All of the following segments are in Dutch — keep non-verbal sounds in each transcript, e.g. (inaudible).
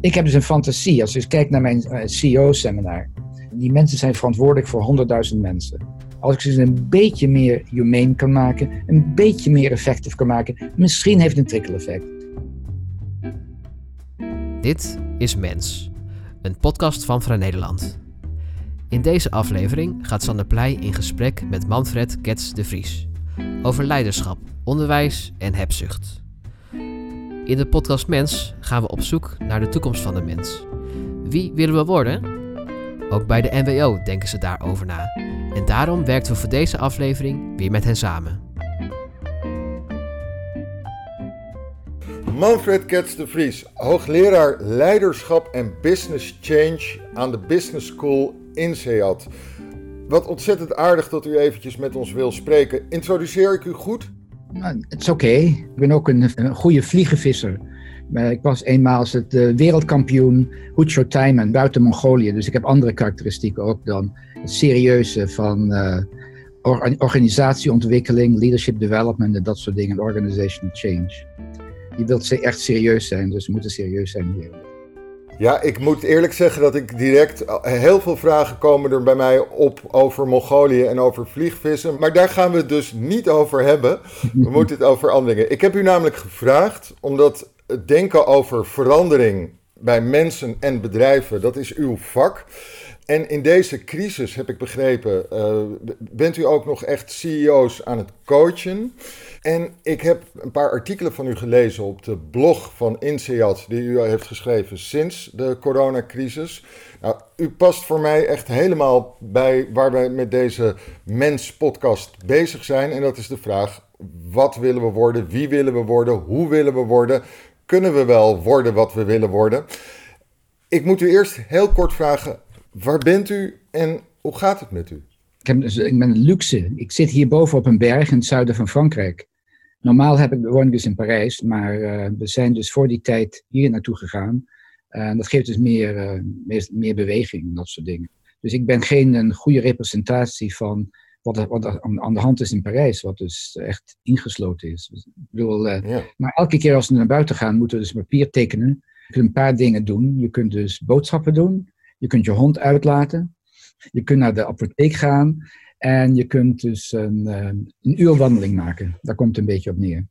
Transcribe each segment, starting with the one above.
Ik heb dus een fantasie. Als je kijkt naar mijn uh, CEO-seminar. Die mensen zijn verantwoordelijk voor 100.000 mensen. Als ik ze een beetje meer humane kan maken, een beetje meer effectief kan maken, misschien heeft het een trickle-effect. Dit is Mens, een podcast van Vrij Nederland. In deze aflevering gaat Sander Pleij in gesprek met Manfred Kets de Vries over leiderschap, onderwijs en hebzucht. In de podcast Mens gaan we op zoek naar de toekomst van de mens. Wie willen we worden? Ook bij de NWO denken ze daarover na. En daarom werken we voor deze aflevering weer met hen samen. Manfred Kets de Vries, hoogleraar leiderschap en business change aan de Business School in Seat. Wat ontzettend aardig dat u eventjes met ons wil spreken. Introduceer ik u goed? Nou, het is oké. Ik ben ook een, goede vliegenvisser. Ik was eenmaal het uh, wereldkampioen Hucho Taiman buiten Mongolië. Dus ik heb andere karakteristieken ook dan het serieuze van uh, organisatieontwikkeling, leadership development en dat soort dingen. Organizational change. Je wilt echt serieus zijn, dus we moeten serieus zijn hier. Ja, ik moet eerlijk zeggen dat ik direct heel veel vragen komen er bij mij op over Mongolië en over vliegvissen. Maar daar gaan we het dus niet over hebben. We moeten het over andere dingen. Ik heb u namelijk gevraagd omdat het denken over verandering bij mensen en bedrijven, dat is uw vak. En in deze crisis, heb ik begrepen, uh, bent u ook nog echt CEO's aan het coachen. En ik heb een paar artikelen van u gelezen op de blog van INSEAD, die u heeft geschreven sinds de coronacrisis. Nou, u past voor mij echt helemaal bij waar wij met deze Mens-podcast bezig zijn. En dat is de vraag: wat willen we worden? Wie willen we worden? Hoe willen we worden? Kunnen we wel worden wat we willen worden? Ik moet u eerst heel kort vragen: waar bent u en hoe gaat het met u? Ik, dus, ik ben luxe. Ik zit hier boven op een berg in het zuiden van Frankrijk. Normaal heb ik, woon ik dus in Parijs, maar uh, we zijn dus voor die tijd hier naartoe gegaan. En uh, dat geeft dus meer, uh, meer, meer, beweging en dat soort dingen. Dus ik ben geen een goede representatie van wat, wat er aan de hand is in Parijs, wat dus echt ingesloten is. Dus, ik bedoel, ja. Maar elke keer als we naar buiten gaan, moeten we dus papier tekenen. Je kunt een paar dingen doen. Je kunt dus boodschappen doen. Je kunt je hond uitlaten. Je kunt naar de apotheek gaan. En je kunt dus een, eh, een uur wandeling maken. Daar komt het een beetje op neer.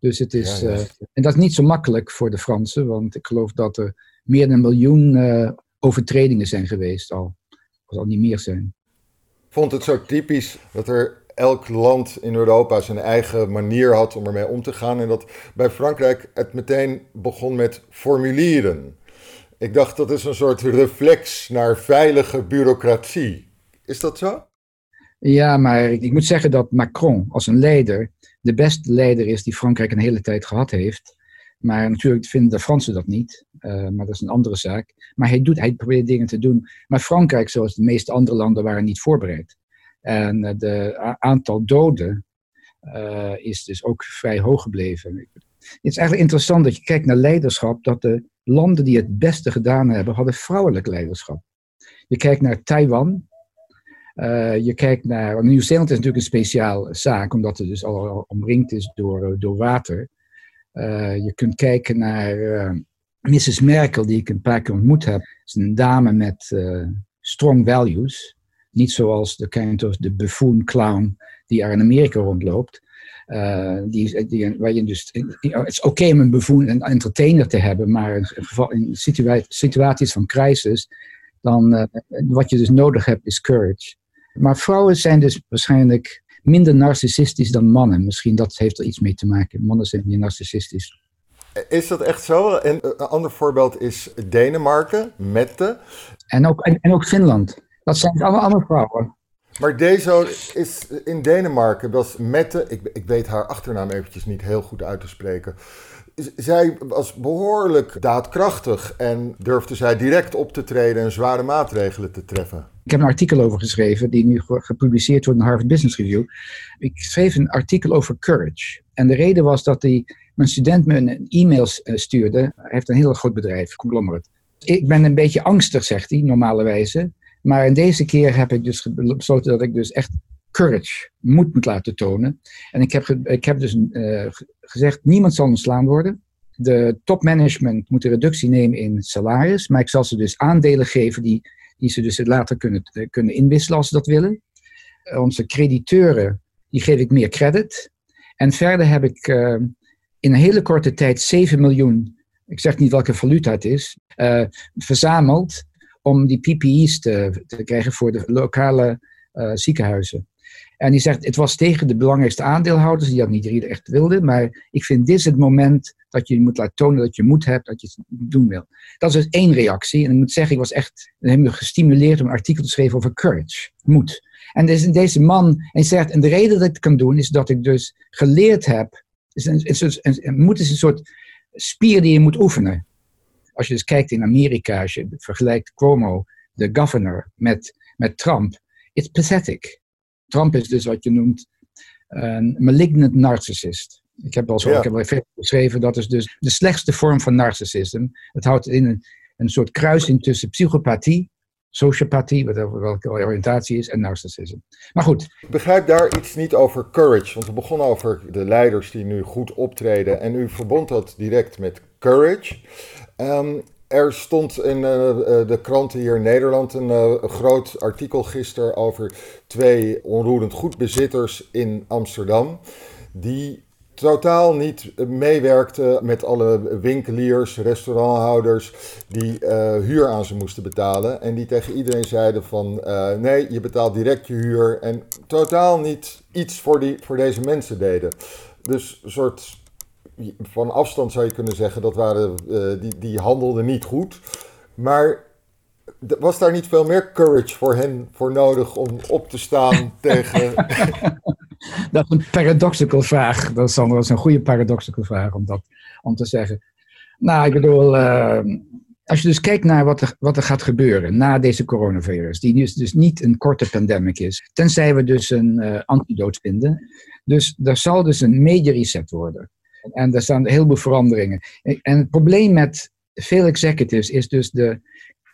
Dus het is, ja, ja. Uh, en dat is niet zo makkelijk voor de Fransen, want ik geloof dat er meer dan een miljoen uh, overtredingen zijn geweest al. Als al niet meer zijn. Vond het zo typisch dat er elk land in Europa zijn eigen manier had om ermee om te gaan. En dat bij Frankrijk het meteen begon met formulieren. Ik dacht dat is een soort reflex naar veilige bureaucratie. Is dat zo? Ja, maar ik, moet zeggen dat Macron als een leider de beste leider is die Frankrijk een hele tijd gehad heeft. Maar natuurlijk vinden de Fransen dat niet. Uh, maar dat is een andere zaak. Maar hij, doet, hij probeert dingen te doen. Maar Frankrijk, zoals de meeste andere landen, waren niet voorbereid. En het uh, aantal doden uh, is dus ook vrij hoog gebleven. Het is eigenlijk interessant dat je kijkt naar leiderschap, dat de landen die het beste gedaan hebben, hadden vrouwelijk leiderschap. Je kijkt naar Taiwan, uh, je kijkt naar. Nieuw-Zeeland is natuurlijk een speciaal zaak, omdat het dus al omringd is door, door water. Uh, je kunt kijken naar Mrs. Merkel, die ik een paar keer ontmoet heb. Het is een dame met strong values. Niet zoals de kind of de buffoon clown die er in Amerika rondloopt. die, die, waar je dus, het is oké om een buffoon en entertainer te hebben, maar in, situaties van crisis, dan wat je dus nodig hebt is courage. Maar vrouwen zijn dus waarschijnlijk minder narcistisch dan mannen. Misschien dat heeft er iets mee te maken. Mannen zijn meer narcistisch. Is dat echt zo? En een ander voorbeeld is Denemarken, Mette. En ook, en, en ook Finland. Dat zijn allemaal, allemaal vrouwen. Maar deze is in Denemarken, dat is Mette, ik, ik weet haar achternaam eventjes niet heel goed uit te spreken. Zij was behoorlijk daadkrachtig en durfde zij direct op te treden en zware maatregelen te treffen. Ik heb een artikel over geschreven, die nu gepubliceerd wordt in Harvard Business Review. Ik schreef een artikel over courage. En de reden was dat die, mijn student me een e-mail stuurde. Hij heeft een heel groot bedrijf, conglomerate. Ik ben een beetje angstig, zegt hij, normalerwijze. Maar in deze keer heb ik dus besloten dat ik dus echt courage, moed moet laten tonen. En ik heb, ik heb dus uh, gezegd, niemand zal ontslaan worden. de topmanagement moet een reductie nemen in salaris, maar ik zal ze dus aandelen geven die, die ze dus later kunnen, kunnen inwisselen als ze dat willen. Onze crediteuren, die geef ik meer credit. En verder heb ik in een hele korte tijd 7 miljoen, ik zeg niet welke valuta het is, verzameld om die PPE's te, te krijgen voor de lokale ziekenhuizen. En die zegt, het was tegen de belangrijkste aandeelhouders, die dat niet iedereen echt wilden, maar ik vind dit is het moment dat je moet laten tonen dat je moed hebt, dat je het doen wil. Dat is dus één reactie. En ik moet zeggen, ik was echt helemaal gestimuleerd om een artikel te schrijven over courage, moed. En dus deze man, en zegt, en de reden dat ik het kan doen, is dat ik dus geleerd heb, is een, is een, een, moed is een soort spier die je moet oefenen. Als je dus kijkt in Amerika, als je vergelijkt Cuomo, de governor, met, met Trump, it's pathetic. Trump is dus wat je noemt een malignant narcissist. Ik heb al zo, ik heb al geschreven, dat is dus de slechtste vorm van narcissisme. Het houdt in een, een soort kruising tussen psychopathie, sociopathie, wat welke oriëntatie is, en narcissisme. Maar goed. Ik begrijp daar iets niet over courage, want we begonnen over de leiders die nu goed optreden en u verbond dat direct met courage. Um, er stond in uh, de kranten hier in Nederland een uh, groot artikel gisteren over twee onroerend goedbezitters in Amsterdam. Die totaal niet meewerkten met alle winkeliers, restauranthouders die huur aan ze moesten betalen. En die tegen iedereen zeiden van nee, je betaalt direct je huur. En totaal niet iets voor, die, voor deze mensen deden. Dus een soort van afstand zou je kunnen zeggen, dat waren, uh, die, die handelden niet goed. Maar was daar niet veel meer courage voor hen voor nodig om op te staan (laughs) tegen. (laughs) dat is een paradoxical vraag. Dat is, dat is een goede paradoxical vraag om, dat, om te zeggen. Nou, ik bedoel, uh, als je dus kijkt naar wat er, wat er gaat gebeuren na deze coronavirus, die dus, dus niet een korte pandemic is, tenzij we dus een uh, antidoot vinden. Dus er zal dus een major reset worden. En er staan heel veel veranderingen. En het probleem met veel executives is dus de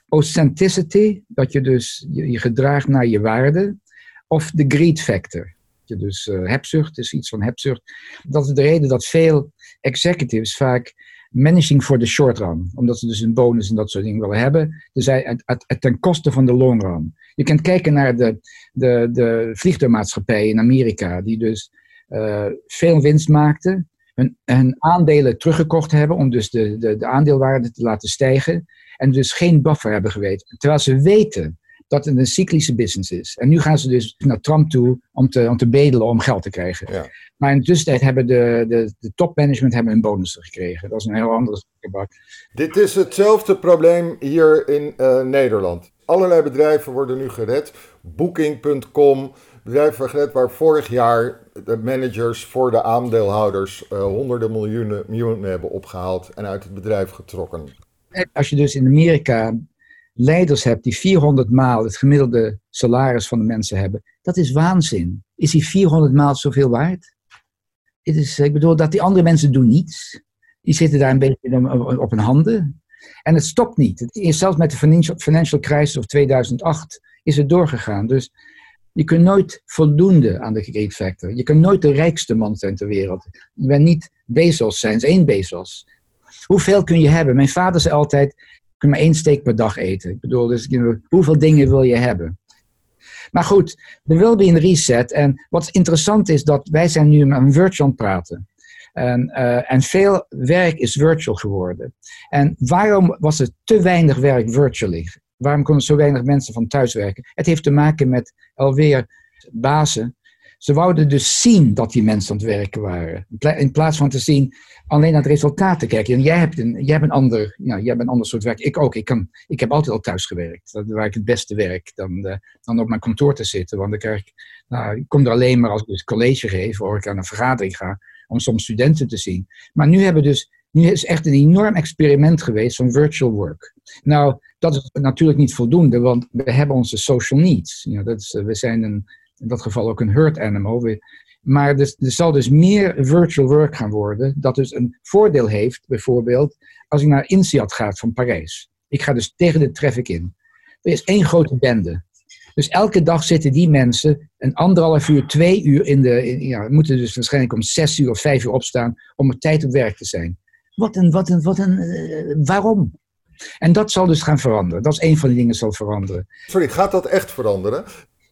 authenticity, dat je dus je, gedraagt naar je waarde, of de greed factor. Je dus uh, hebzucht is iets van hebzucht. Dat is de reden dat veel executives vaak managing for the short run, omdat ze dus een bonus en dat soort dingen willen hebben, dus het, ten koste van de long run. Je kunt kijken naar de, de, de vliegtuigmaatschappijen in Amerika, die dus uh, veel winst maakten, hun, aandelen teruggekocht hebben om dus de, de, de aandeelwaarde te laten stijgen. En dus geen buffer hebben geweten. Terwijl ze weten dat het een cyclische business is. En nu gaan ze dus naar Trump toe om te, om te bedelen om geld te krijgen. Ja. Maar in de tussentijd hebben de, de, de topmanagement hebben hun bonussen gekregen. Dat is een heel andere gebak. Dit is hetzelfde probleem hier in uh, Nederland. Allerlei bedrijven worden nu gered. Booking.com, bedrijven gered waar vorig jaar de managers voor de aandeelhouders uh, honderden miljoenen, miljoenen hebben opgehaald en uit het bedrijf getrokken. Als je dus in Amerika leiders hebt die 400 maal het gemiddelde salaris van de mensen hebben, dat is waanzin. Is die 400 maal zoveel waard? Het is, ik bedoel, dat die andere mensen doen niets. Die zitten daar een beetje op hun handen. En het stopt niet. Zelfs met de financial, financial crisis of 2008 is het doorgegaan. Dus je kunt nooit voldoende aan de greed factor. Je kunt nooit de rijkste man zijn ter wereld. Je bent niet Bezos zijn, één Bezos. Hoeveel kun je hebben? Mijn vader zei altijd, je kunt maar één steek per dag eten. Ik bedoel, dus, hoeveel dingen wil je hebben? Maar goed, er wil be een reset. En wat interessant is, dat wij zijn nu een virtual praten. En, uh, en veel werk is virtual geworden. En waarom was er te weinig werk virtually? Waarom konden zo weinig mensen van thuis werken? Het heeft te maken met alweer bazen. Ze wouden dus zien dat die mensen aan het werken waren. In plaats van te zien alleen naar het resultaat te kijken. En jij hebt een, jij hebt een, ander, jij hebt een ander soort werk. Ik ook. Ik, kan, ik heb altijd al thuis gewerkt. Dat waar ik het beste werk dan, uh, dan op mijn kantoor te zitten. Want dan krijg ik, nou, ik kom er alleen maar als ik dus college geef of ik aan een vergadering ga. Om soms studenten te zien. Maar nu hebben dus nu is echt een enorm experiment geweest van virtual work. Nou, dat is natuurlijk niet voldoende, want we hebben onze social needs. Dat is, eh, we zijn een, in dat geval ook een herd animal. Maar er, er, zal dus meer virtual work gaan worden, dat dus een voordeel heeft, bijvoorbeeld, als ik naar INSEAD ga van Parijs. Ik ga dus tegen de traffic in. Er is één grote bende. Dus elke dag zitten die mensen een anderhalf uur, twee uur in de. Ja, moeten dus waarschijnlijk om zes uur of vijf uur opstaan om op tijd op werk te zijn. Wat een, wat een, wat een, eh, waarom? En dat zal dus gaan veranderen. Dat is een van de dingen die zal veranderen. Sorry, gaat dat echt veranderen?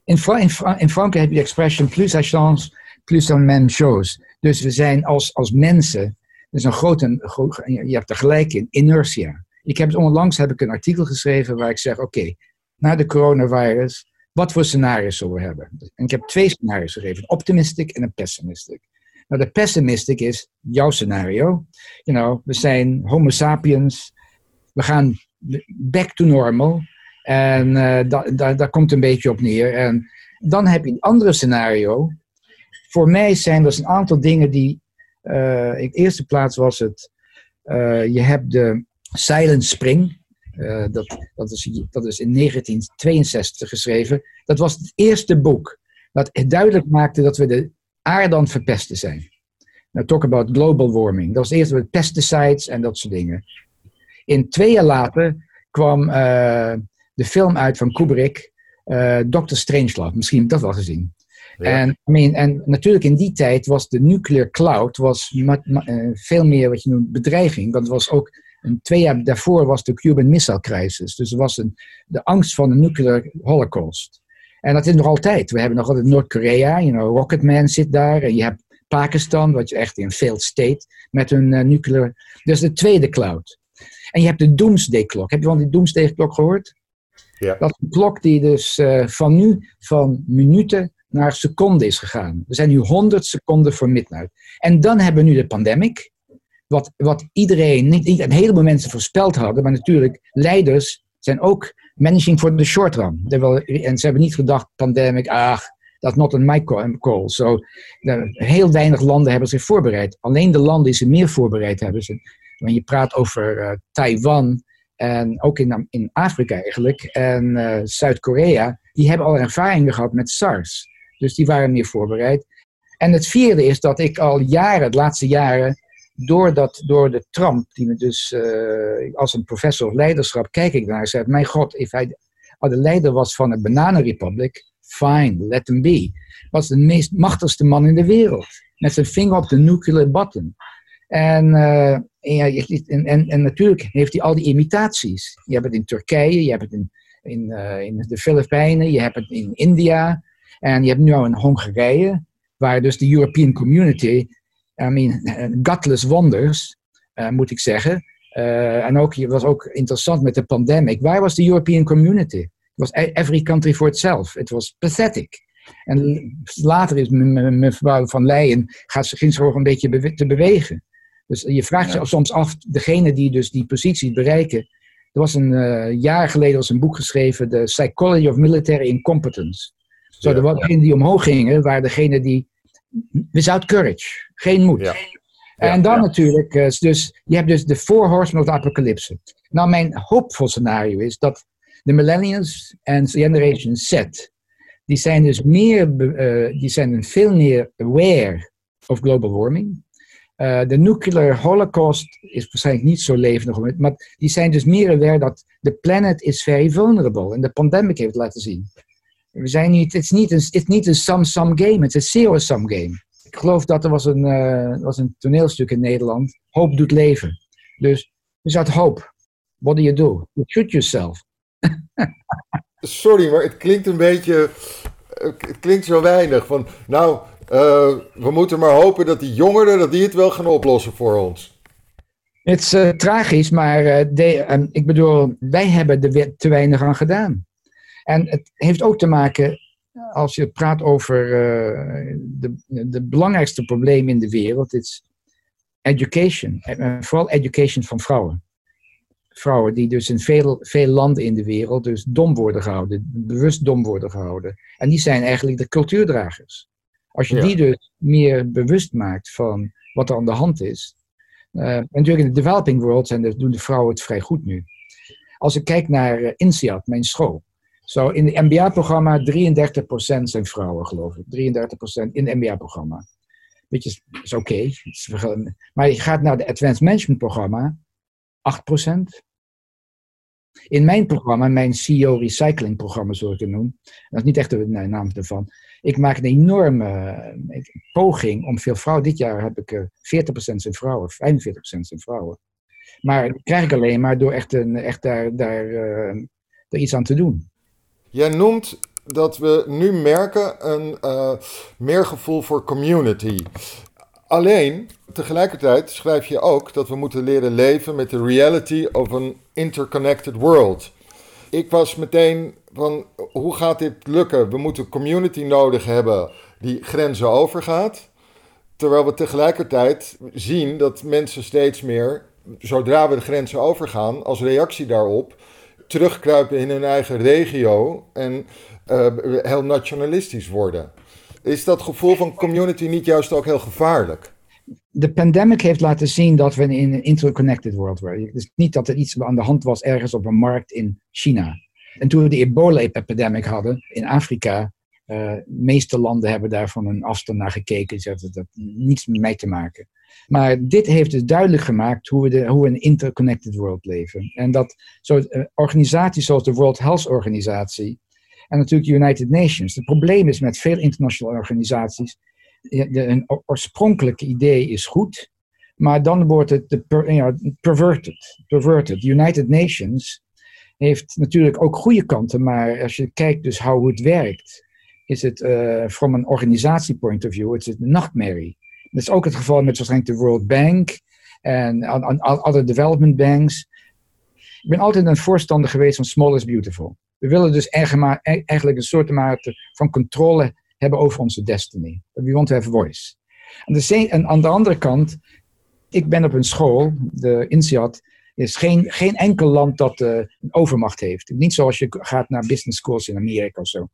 In, Fra in, Fra in Frankrijk heb je de expression plus la chance, plus la même chose. Dus we zijn als, als mensen, dus een grote, groot, je hebt er gelijk in, inertia. Ik heb onlangs heb ik een artikel geschreven waar ik zeg, oké, na de coronavirus, wat voor scenario's zullen we hebben? En ik heb twee scenario's gegeven, een optimistic en een pessimistic. Nou, de pessimistic is jouw scenario. We zijn homo sapiens, we gaan back to normal. En uh, daar da, komt een beetje op neer. En dan heb je een andere scenario. Voor mij zijn er een aantal dingen die. Uh, in eerste plaats was het. Uh, je hebt de Silent Spring. dat, dat, is, dat is in 1962 geschreven. Dat was het eerste boek dat duidelijk maakte dat we de aarde aan het verpesten zijn. Nou, talk about global warming. Dat was eerst met pesticides en dat soort dingen. In twee jaar later kwam uh, de film uit van Kubrick, uh, Doctor Strangelove. Misschien heb je dat wel gezien. En, I mean, en natuurlijk in die tijd was de nuclear cloud was uh, veel meer wat je noemt bedreiging. Want het was ook een, twee jaar daarvoor was de Cuban Missile Crisis. Dus er was een, de angst van een nuclear holocaust. En dat is nog altijd. We hebben nog altijd Noord-Korea, you know, Rocketman zit daar. En je hebt Pakistan, wat je echt in failed state, met hun uh, nuclear. Dus de tweede cloud. En je hebt de Doomsday Clock. Heb je van die Doomsday Clock gehoord? Ja. Dat is een klok die dus uh, van nu van minuten naar seconden is gegaan. We zijn nu 100 seconden voor midnight. En dan hebben we nu de pandemic. Wat, wat iedereen, niet, niet een heleboel mensen voorspeld hadden, maar natuurlijk leiders zijn ook managing for the short run. En ze hebben niet gedacht, pandemic, ach, dat is not a my call. So, heel weinig landen hebben zich voorbereid. Alleen de landen die ze meer voorbereid hebben. Wanneer je praat over uh, Taiwan en ook in, in Afrika eigenlijk en uh, Zuid-Korea, die hebben al ervaringen gehad met SARS. Dus die waren meer voorbereid. En het vierde is dat ik al jaren, de laatste jaren, door, dat, door de Trump, die me dus uh, als een professor of leiderschap, kijk ik naar zeg: Mijn god, if hij de leider was van een bananenrepubliek, fine, let him be. Was de meest machtigste man in de wereld. Met zijn vinger op de nuclear button. En, uh, en, en, en, natuurlijk heeft hij al die imitaties. Je hebt het in Turkije, je hebt het in, in, uh, in de Filipijnen, je hebt het in India. En je hebt nu al in Hongarije, waar dus de European Community, I mean, gutless wonders, uh, moet ik zeggen. en ook, het was ook interessant met de pandemic. Waar was de European Community? was e-, every country for itself. Het was pathetic. En later is mevrouw van Leyen, gaat ze, ging ze ook een beetje te bewegen. Dus je vraagt je soms af, degene die dus die posities bereiken. Er was een uh, jaar geleden was een boek geschreven, The Psychology of Military Incompetence. Zo, ja, de degenen die omhoog gingen, waren degenen die, without courage, geen moed. Ja. En dan natuurlijk, eh, dus je hebt dus de Four Horsemen of the Apocalypse. Nou, mijn hoopvol scenario is dat de millennials en Generation Z, die zijn dus meer, uh, die zijn veel meer aware of global warming. Uh, de nuclear holocaust is waarschijnlijk niet zo levendig, maar die zijn dus meer aware dat de planet is very vulnerable. En de pandemic heeft laten zien. We zijn niet, het is niet een, it's niet een sum-sum game, het is een zero-sum game. Ik geloof dat er was een, uh, was een toneelstuk in Nederland, Hoop doet leven. Dus, dus uit hoop, what do you do? You shoot yourself. Sorry, maar het klinkt een beetje. Het klinkt zo weinig. Van, nou, uh, we moeten maar hopen dat die jongeren dat die het wel gaan oplossen voor ons. Het is uh, tragisch, maar uh, de, ik bedoel, wij hebben er te weinig aan gedaan. En het heeft ook te maken, als je praat over de, de belangrijkste probleem in de wereld, is education. En vooral education van vrouwen vrouwen die dus in veel, veel landen in de wereld dus dom worden gehouden, bewust dom worden gehouden. En die zijn eigenlijk de cultuurdragers. Als je die dus meer bewust maakt van wat er aan de hand is. Uh, natuurlijk in de developing world zijn de, doen de vrouwen het vrij goed nu. Als ik kijk naar uh, INSEAD, mijn school. Zo in het MBA-programma 33% zijn vrouwen, geloof ik. 33% in het MBA-programma. Weet je, is oké. Maar je gaat naar het Advanced Management programma. 8%. In mijn programma, mijn CEO Recycling programma, zoals ik het noem, dat is niet echt de naam ervan, Ik maak een enorme eh, poging om veel vrouwen. Dit jaar heb ik uh, 40% zijn vrouwen, 45% zijn vrouwen. Maar dat krijg ik alleen maar door echt, een, echt daar, daar, daar iets aan te doen. Jij noemt dat we nu merken een uh, meer gevoel voor community. Alleen, tegelijkertijd schrijf je ook dat we moeten leren leven met de reality of een interconnected world. Ik was meteen van, hoe gaat dit lukken? We moeten community nodig hebben die grenzen overgaat. Terwijl we tegelijkertijd zien dat mensen steeds meer, zodra we de grenzen overgaan, als reactie daarop, terugkruipen in hun eigen regio en uh, heel nationalistisch worden. Is dat gevoel van community niet juist ook heel gevaarlijk? De pandemic heeft laten zien dat we in een interconnected world waren. Is niet dat er iets aan de hand was ergens op een markt in China. En toen we de ebola-epidemic hadden in Afrika, de meeste landen hebben daar van een afstand naar gekeken. Ze hadden dat niets met mij te maken. Maar dit heeft dus duidelijk gemaakt hoe we, de, hoe we een interconnected world leven. En dat zo, uh, organisaties zoals de World Health Organisatie en natuurlijk de United Nations. Het probleem is met veel internationale organisaties, de, een oorspronkelijke idee is goed, maar dan wordt het de perverted, perverted. The United Nations heeft natuurlijk ook goede kanten, maar als je kijkt dus hoe het werkt, is het uh, from een organisatie point of view, is een nachtmerrie. Dat is ook het geval met waarschijnlijk de World Bank en andere development banks. Ik ben altijd een voorstander geweest van small is beautiful. We willen dus e-, eigenlijk een soort mate van controle hebben over onze destiny. We want to have voice. En aan de andere kant, ik ben op een school, de INSEAD, is geen, geen enkel land dat uh, een overmacht heeft. Niet zoals je gaat naar business schools in Amerika of zo.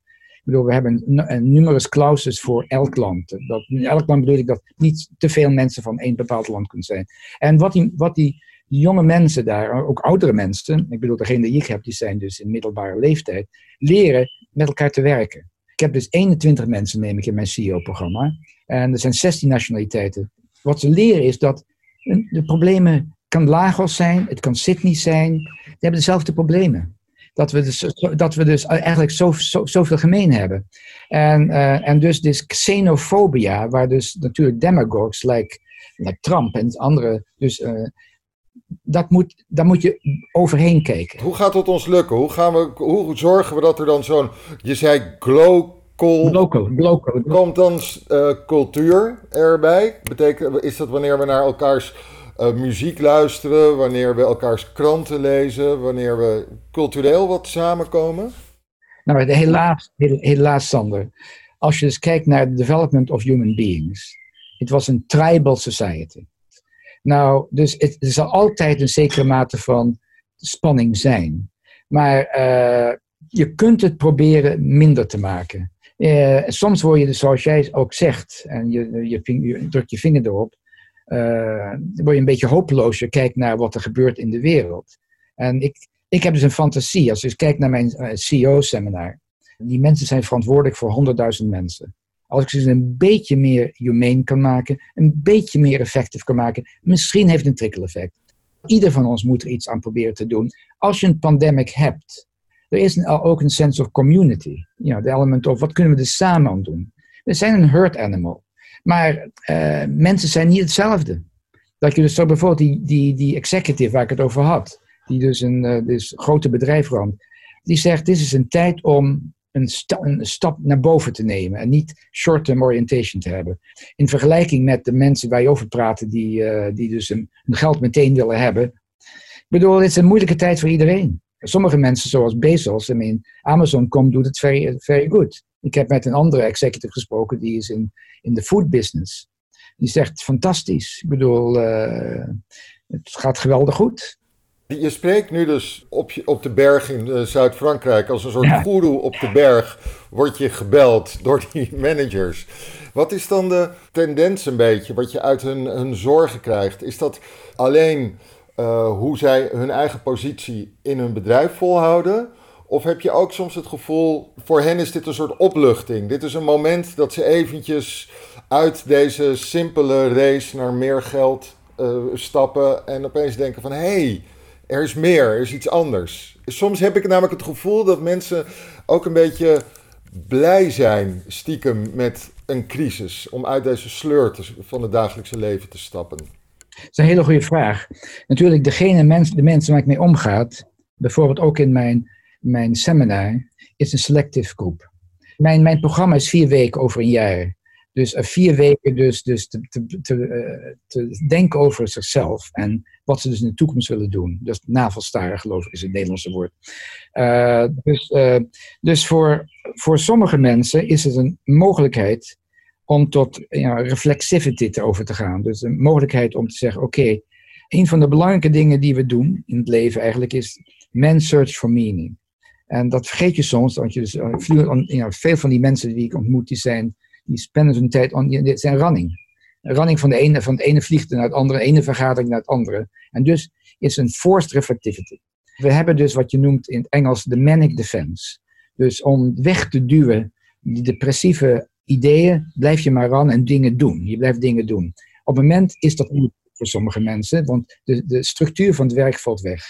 We hebben een numerous clauses voor elk land. Dat, in elk land bedoel ik dat niet te veel mensen van één bepaald land kunnen zijn. En wat die, wat die jonge mensen daar, ook oudere mensen, ik bedoel, degene die ik heb, die zijn dus in middelbare leeftijd, leren met elkaar te werken. Ik heb dus 21 mensen, neem ik in mijn CEO-programma. En er zijn 16 nationaliteiten. Wat ze leren is dat de problemen kan Lagos zijn, het kan Sydney zijn. Die hebben dezelfde problemen. Dat we dus, dat we dus eigenlijk zo, zo, zoveel gemeen hebben. En, uh, en dus dit xenofobia, waar dus natuurlijk demagogues, like, like Trump en andere, dus uh, dat moet, daar moet je overheen kijken. Hoe gaat het ons lukken? Hoe, gaan we, hoe zorgen we dat er dan zo'n, je zei glocal, Local, local. Komt dan uh, cultuur erbij? Betekent, is dat wanneer we naar elkaars uh, muziek luisteren, wanneer we elkaars kranten lezen, wanneer we cultureel wat samenkomen? Nou, helaas, helaas, Sander. Als je dus kijkt naar the development of human beings. Het was een tribal society. Nou, dus het, er zal altijd een zekere mate van spanning zijn. Maar uh, je kunt het proberen minder te maken. Uh, soms word je, dus, zoals jij ook zegt, en je, je, je drukt je vinger erop, uh, word je een beetje hopeloos. Je kijkt naar wat er gebeurt in de wereld. En ik, ik heb dus een fantasie. Als ik kijk naar mijn CEO-seminar, die mensen zijn verantwoordelijk voor 100.000 mensen. Als ik ze een beetje meer humane kan maken, een beetje meer effectief kan maken, misschien heeft het een trickle-effect. Ieder van ons moet er iets aan proberen te doen. Als je een pandemic hebt, er is ook een sense of community. You element of wat kunnen we er samen aan doen. We zijn een herd animal. Maar uh, mensen zijn niet hetzelfde. Dat je dus zo bijvoorbeeld die, die, die executive waar ik het over had, die dus een uh, dus grote bedrijf runt, die zegt: Dit is een tijd om een, een, stap naar boven te nemen en niet short-term orientation te hebben. In vergelijking met de mensen waar je over praten, die, uh, die dus hun geld meteen willen hebben. Ik bedoel, het is een moeilijke tijd voor iedereen. Sommige mensen, zoals Bezos, I mean, Amazon.com doet het very, very good. Ik heb met een andere executive gesproken, die is in, in de food business. Die zegt, fantastisch. Ik bedoel, uh, het gaat geweldig goed. Je spreekt nu dus op, je, op de berg in uh, Zuid-Frankrijk als een soort ja. goeroe op de berg. Word je gebeld door die (laughs) managers. Wat is dan de tendens een beetje, wat je uit hun, hun zorgen krijgt? Is dat alleen uh, hoe zij hun eigen positie in hun bedrijf volhouden? Of heb je ook soms het gevoel, voor hen is dit een soort opluchting? Dit is een moment dat ze eventjes uit deze simpele race naar meer geld uh, stappen en opeens denken van... hé, hey, er is meer, er is iets anders. Soms heb ik namelijk het gevoel dat mensen ook een beetje blij zijn, stiekem, met een crisis? Om uit deze sleur van het dagelijkse leven te stappen? Dat is een hele goede vraag. Natuurlijk, degene mens, de mensen waar ik mee omgaat, bijvoorbeeld ook in mijn, mijn seminar, is een selective groep. Mijn, mijn programma is vier weken over een jaar. Dus uh, vier weken dus, dus te, te, te, uh, te, denken over zichzelf en wat ze dus in de toekomst willen doen. Dus navelstaren geloof ik is het Nederlandse woord. Uh, dus dus voor, voor sommige mensen is het een mogelijkheid om tot ja, reflexivity over te gaan. Dus een mogelijkheid om te zeggen, oké, een van de belangrijke dingen die we doen in het leven eigenlijk is man search for meaning. En dat vergeet je soms, want je dus, veel, van die mensen die ik ontmoet, die zijn die spenden hun tijd aan, dit zijn running. Running van, de ene, van het ene vliegtuig naar het andere, de ene vergadering naar het andere. En dus is een forced reflectivity. We hebben dus wat je noemt in het Engels de manic defense. Dus om weg te duwen, die depressieve ideeën, blijf je maar ran en dingen doen. Je blijft dingen doen. Op het moment is dat niet voor sommige mensen, want de, de structuur van het werk valt weg.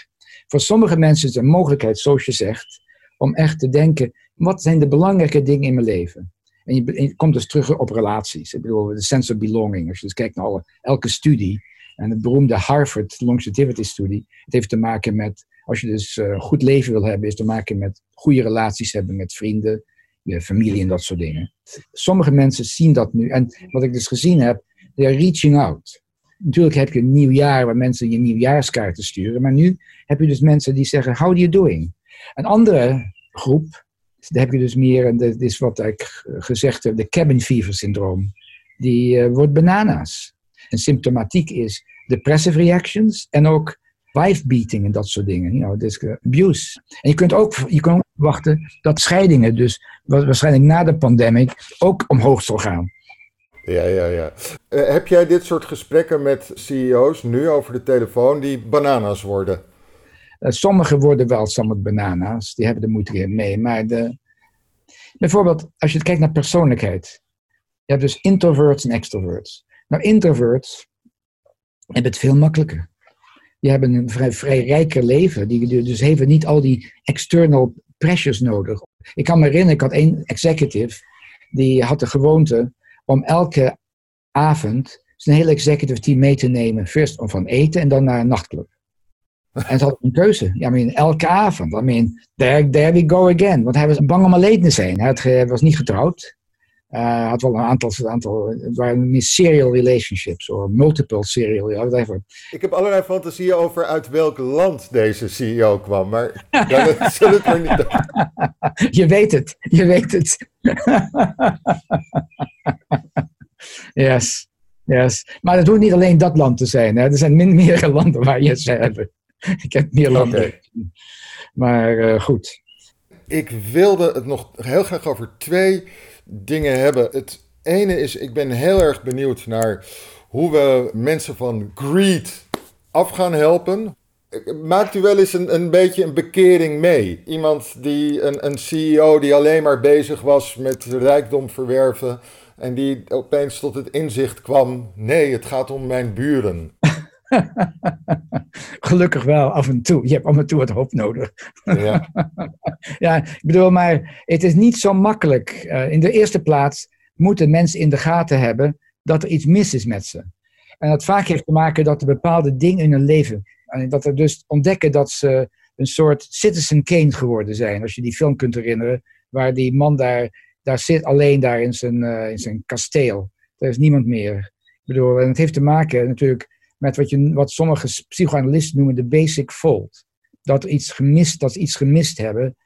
Voor sommige mensen is het een mogelijkheid, zoals je zegt, om echt te denken, wat zijn de belangrijke dingen in mijn leven? En je, komt dus terug op relaties. Ik bedoel, de sense of belonging. Als je dus kijkt naar alle, elke studie. En het beroemde Harvard Longevity Studie. Het heeft te maken met, als je dus een uh, goed leven wil hebben, is te maken met goede relaties hebben met vrienden, je familie en dat soort dingen. Sommige mensen zien dat nu. En wat ik dus gezien heb, they are reaching out. Natuurlijk heb je een nieuw jaar waar mensen je nieuwjaarskaarten sturen. Maar nu heb je dus mensen die zeggen, how are you doing? Een andere groep daar heb je dus meer, en dat is wat ik gezegd heb, de cabin fever syndroom. Die uh, wordt bananas. En symptomatiek is depressive reactions en ook wife beating en dat soort dingen. You know, dus, uh, abuse. En je kunt ook je kunt verwachten dat scheidingen, dus waarschijnlijk na de pandemic, ook omhoog zal gaan. Ja, ja, ja. Uh, heb jij dit soort gesprekken met CEO's nu over de telefoon die bananas worden? Uh, sommigen worden wel somewhat banana's, die hebben de moeite mee. Maar de, bijvoorbeeld, als je kijkt naar persoonlijkheid. Je hebt dus introverts en extroverts. Nou, introverts hebben het veel makkelijker. Die hebben een vrij, vrij rijker leven. Die dus hebben niet al die external pressures nodig. Ik kan me herinneren, ik had één executive. Die had de gewoonte om elke avond zijn hele executive team mee te nemen. First om van eten en dan naar een nachtclub. En ze had een keuze. Ja, I mean, elke avond. I mean, there, there we go again. Want hij was bang om alleen te zijn. Hij, was niet getrouwd. Uh, had wel een aantal, aantal het waren meer serial relationships. Of multiple serial, whatever. Ik heb allerlei fantasieën over uit welk land deze CEO kwam. Maar (laughs) dat zullen we niet (laughs) Je weet het. Je weet het. (laughs) yes. Yes. Maar het hoeft niet alleen dat land te zijn. Hè. Er zijn min meerdere landen waar je ze hebt. (laughs) ik heb meer. Okay. Maar uh, goed. Ik wilde het nog heel graag over twee dingen hebben. Het ene is, ik ben heel erg benieuwd naar hoe we mensen van greed af gaan helpen. Maakt u wel eens een, een beetje een bekering mee? Iemand die, een, een CEO die alleen maar bezig was met rijkdom verwerven. En die opeens tot het inzicht kwam: nee, het gaat om mijn buren. (laughs) Gelukkig wel, af en toe. Je hebt af en toe wat hoop nodig. Ja. (laughs) ja, ik bedoel, maar het is niet zo makkelijk. Uh, in de eerste plaats moeten mensen in de gaten hebben dat er iets mis is met ze. En dat vaak heeft te maken dat er bepaalde dingen in hun leven. Dat er dus ontdekken dat ze een soort Citizen Kane geworden zijn. Als je die film kunt herinneren, waar die man daar, daar zit alleen daar in zijn, uh, in zijn kasteel. Er is niemand meer. Ik bedoel, en het heeft te maken natuurlijk met wat, je, wat sommige psychoanalisten noemen de basic fault. Dat, iets gemist, dat ze iets gemist hebben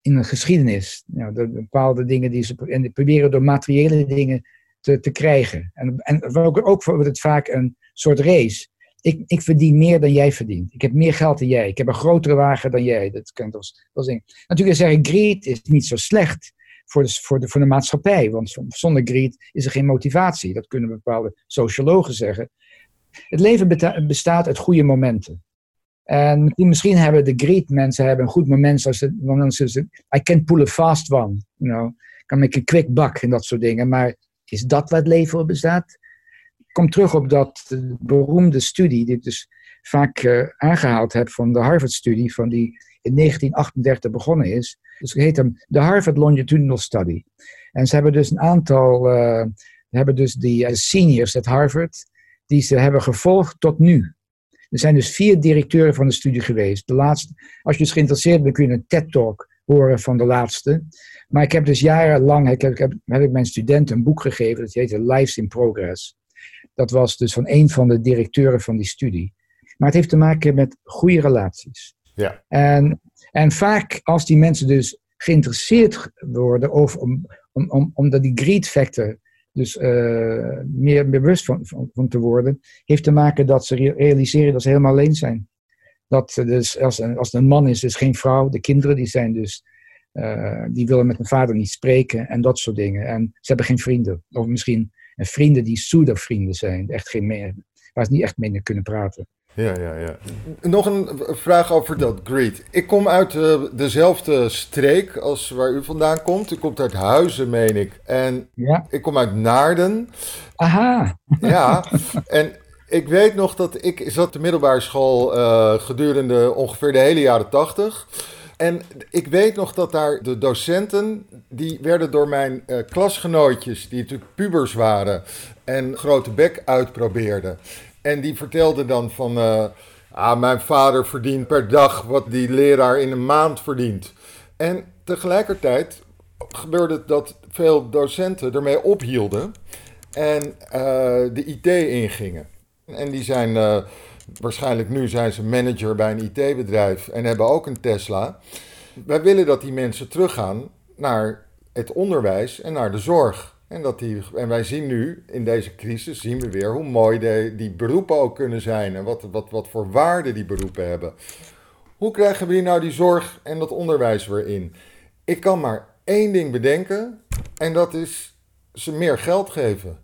in een geschiedenis. Nou, de, bepaalde dingen die ze en proberen door materiële dingen te, te krijgen. En, en ook, ook wordt het vaak een soort race. Ik, ik verdien meer dan jij verdient. Ik heb meer geld dan jij. Ik heb een grotere wagen dan jij. Dat kan als, als ding. Natuurlijk zeggen greed is niet zo slecht voor de, voor, de, voor de maatschappij. Want zonder greed is er geen motivatie. Dat kunnen bepaalde sociologen zeggen. Het leven bestaat uit goede momenten. En misschien hebben de great mensen hebben een goed moment zoals ze, I can pull a fast one, you know, kan make a quick buck en dat soort dingen. Maar is dat wat leven bestaat? Ik kom terug op dat beroemde studie, die ik dus vaak uh, aangehaald heb van de Harvard-studie, van die in 1938 begonnen is, Dus heet hem de Harvard Longitudinal Study. En ze hebben dus een aantal, uh, hebben dus die seniors at Harvard, die ze hebben gevolgd tot nu. Er zijn dus vier directeuren van de studie geweest. De laatste, als je dus geïnteresseerd bent, kun je een TED-talk horen van de laatste. Maar ik heb dus jarenlang, ik heb, ik heb, heb ik mijn studenten een boek gegeven, dat heette Lives in Progress. Dat was dus van een van de directeuren van die studie. Maar het heeft te maken met goede relaties. Ja. En, en vaak als die mensen dus geïnteresseerd worden, of om, om, om, omdat die greed factor dus uh, meer bewust van, te worden, heeft te maken dat ze realiseren dat ze helemaal alleen zijn. Dat dus als, als een man is, is geen vrouw. De kinderen die zijn dus, uh, die willen met hun vader niet spreken en dat soort dingen. En ze hebben geen vrienden. Of misschien vrienden die pseudo-vrienden zijn, echt geen meer, waar ze niet echt mee kunnen praten. Ja, ja, ja. Nog een vraag over dat greed. Ik kom uit uh, dezelfde streek als waar u vandaan komt. U komt uit Huizen, meen ik. En ja. ik kom uit Naarden. Aha. Ja, en ik weet nog dat ik zat de middelbare school uh, gedurende ongeveer de hele jaren tachtig. En ik weet nog dat daar de docenten, die werden door mijn uh, klasgenootjes, die natuurlijk pubers waren en grote bek uitprobeerden. En die vertelde dan van, uh, ah, mijn vader verdient per dag wat die leraar in een maand verdient. En tegelijkertijd gebeurde het dat veel docenten ermee ophielden en uh, de IT ingingen. En die zijn, uh, waarschijnlijk nu zijn ze manager bij een IT-bedrijf en hebben ook een Tesla. Wij willen dat die mensen teruggaan naar het onderwijs en naar de zorg. En, dat die, en wij zien nu, in deze crisis, zien we weer hoe mooi de, die beroepen ook kunnen zijn. En wat, wat, wat voor waarde die beroepen hebben. Hoe krijgen we hier nou die zorg en dat onderwijs weer in? Ik kan maar één ding bedenken. En dat is ze meer geld geven.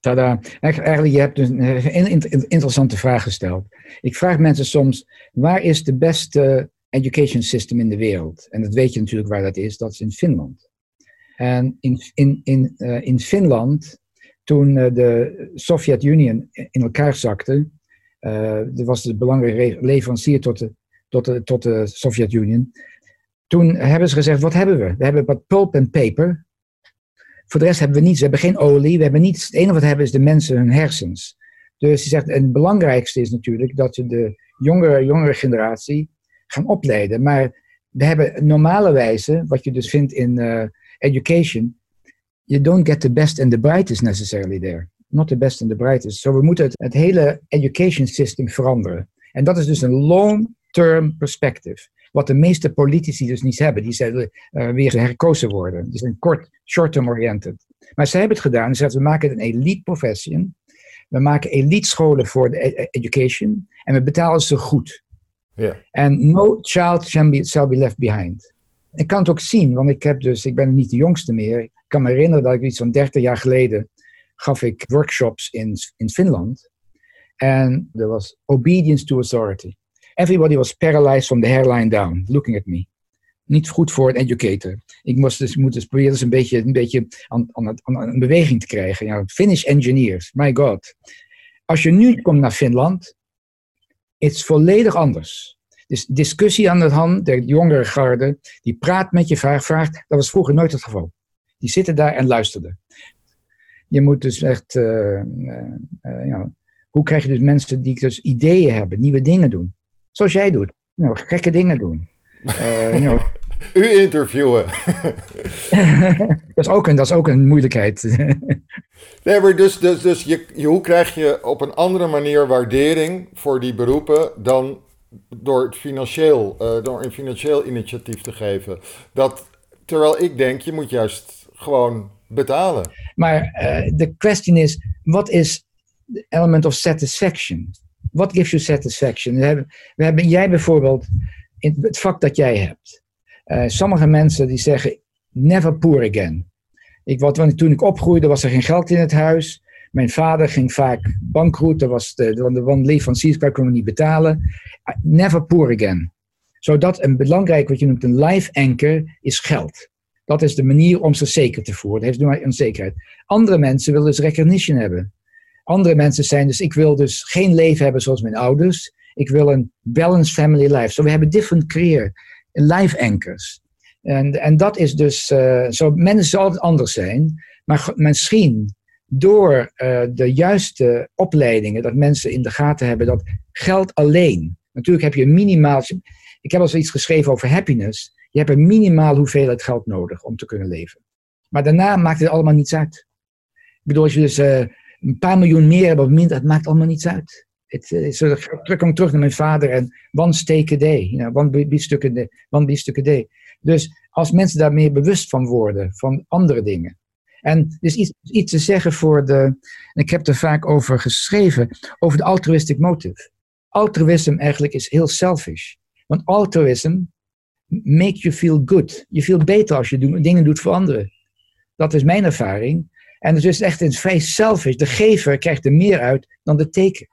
Tada. Eigenlijk, je hebt dus een interessante vraag gesteld. Ik vraag mensen soms, waar is de beste education system in de wereld? En dat weet je natuurlijk waar dat is, dat is in Finland. En in, in, in, uh, in Finland, toen uh, de Sovjet-Unie in elkaar zakte, dat was de belangrijke leverancier tot de, tot de, tot de Sovjet-Unie. Toen hebben ze gezegd, wat hebben we? We hebben wat pulp en paper. Voor de rest hebben we niets. We hebben geen olie. We hebben niets. Het enige wat we hebben is de mensen hun hersens. Dus hij zegt, en het belangrijkste is natuurlijk dat we de jongere, jongere generatie gaan opleiden. Maar we hebben normale wijze, wat je dus vindt in education, you don't get the best and the brightest necessarily there. Not the best and the brightest. So we moeten het, het hele education system veranderen. En dat is dus een long-term perspective. Wat de meeste politici dus niet hebben. Die zullen uh, weer herkozen worden. Die zijn kort, short-term oriented. Maar zij hebben het gedaan. Ze zeggen, we maken een elite profession. We maken elite scholen voor de e-, education. En we betalen ze goed. En yeah. no child shall be, shall be left behind ik kan het ook zien, want ik heb dus, ik ben niet de jongste meer. Ik kan me herinneren dat ik iets van 30 jaar geleden gaf ik workshops in, in Finland. En er was obedience to authority. Everybody was paralyzed from the hairline down, looking at me. Niet goed voor een educator. Ik moest dus, moet dus proberen dus een beetje, een beetje aan, aan, een beweging te krijgen. Ja, Finnish engineers, my god. Als je nu komt naar Finland, is volledig anders. Dus discussie aan de hand, de jongere garde, die praat met je, vraagt, vraagt. Dat was vroeger nooit het geval. Die zitten daar en luisterden. Je moet dus echt, uh, uh, ja, hoe krijg je dus mensen die dus ideeën hebben, nieuwe dingen doen. Zoals jij doet. Nou, gekke dingen doen. Uh, you know. U interviewen. (laughs) dat, is ook een, dat is ook een moeilijkheid. (laughs) nee, maar dus, dus, dus je, je, hoe krijg je op een andere manier waardering voor die beroepen dan door, financieel, uh, door een financieel initiatief te geven. Dat, terwijl ik denk, je moet juist gewoon betalen. Maar uh, de question is, wat is the element of satisfaction? What gives you satisfaction? We hebben, we hebben jij bijvoorbeeld, in het vak dat jij hebt. Uh, sommige mensen die zeggen, never poor again. Ik, wat, toen ik opgroeide was er geen geld in het huis. Mijn vader ging vaak bankroet. Dat was de, de, de leveranciers kon niet betalen. Never poor again. Zodat een belangrijk, wat je noemt een life anchor, is geld. Dat is de manier om ze zeker te voeren. Dat heeft nu maar onzekerheid. Andere mensen willen dus recognition hebben. Andere mensen zijn dus, ik wil dus geen leven hebben zoals mijn ouders. Ik wil een balanced family life. So we hebben different career, live anchors. En, en dat is dus uh, zo. Mensen zullen altijd anders zijn, maar misschien door uh, de juiste opleidingen, dat mensen in de gaten hebben dat geld alleen. Natuurlijk heb je een minimaal. Ik heb al zoiets geschreven over happiness. Je hebt een minimaal hoeveelheid geld nodig om te kunnen leven. Maar daarna maakt het allemaal niets uit. Ik bedoel, als je dus uh, een paar miljoen meer hebt of minder, het maakt allemaal niets uit. Het, het, terug, kom terug naar mijn vader en one steak a day. You know, one biefstuk a day. One day. Dus als mensen daar meer bewust van worden, van andere dingen. En dus iets, iets te zeggen voor de, en ik heb er vaak over geschreven, over de altruistic motive. Altruïsme eigenlijk is heel selfish. Want altruïsme make you feel good. Je voelt beter als je dingen doet voor anderen. Dat is mijn ervaring. En het is echt een vrij selfish. De gever krijgt er meer uit dan de teken.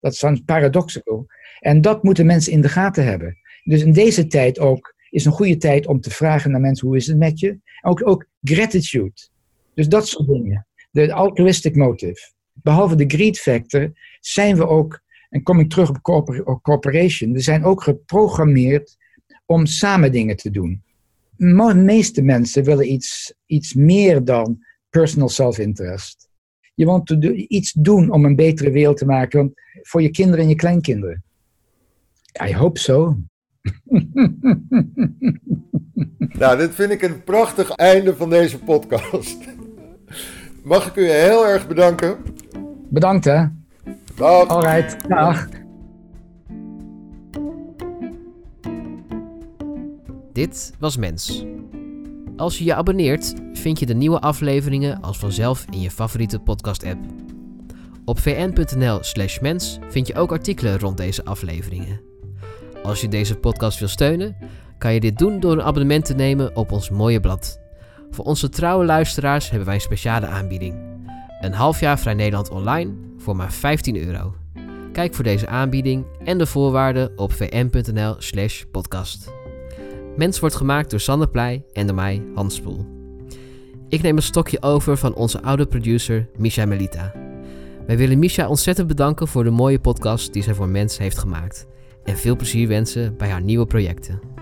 Dat is een paradoxical. En dat moeten mensen in de gaten hebben. Dus in deze tijd ook is een goede tijd om te vragen naar mensen: hoe is het met je? Ook, ook gratitude. Dus dat soort dingen. De altruistic motive. Behalve de greed factor zijn we ook, en kom ik terug op corporation, we zijn ook geprogrammeerd om samen dingen te doen. De meeste mensen willen iets, iets meer dan personal self-interest. Je wilt iets doen om een betere wereld te maken voor je kinderen en je kleinkinderen. I hope so. (laughs) nou, dit vind ik een prachtig einde van deze podcast. Mag ik u heel erg bedanken? Bedankt hè. Dag. Alright, dag. Dit was Mens. Als je je abonneert, vind je de nieuwe afleveringen als vanzelf in je favoriete podcast-app. Op vn.nl/slash mens vind je ook artikelen rond deze afleveringen. Als je deze podcast wil steunen, kan je dit doen door een abonnement te nemen op ons mooie blad. Voor onze trouwe luisteraars hebben wij een speciale aanbieding. Een half jaar Vrij Nederland online voor maar 15 euro. Kijk voor deze aanbieding en de voorwaarden op vn.nl/slash podcast. Mens wordt gemaakt door Sander Pleij en door mij, Hans Spoel. Ik neem een stokje over van onze oude producer Misha Melita. Wij willen Misha ontzettend bedanken voor de mooie podcast die zij voor Mens heeft gemaakt. En veel plezier wensen bij haar nieuwe projecten.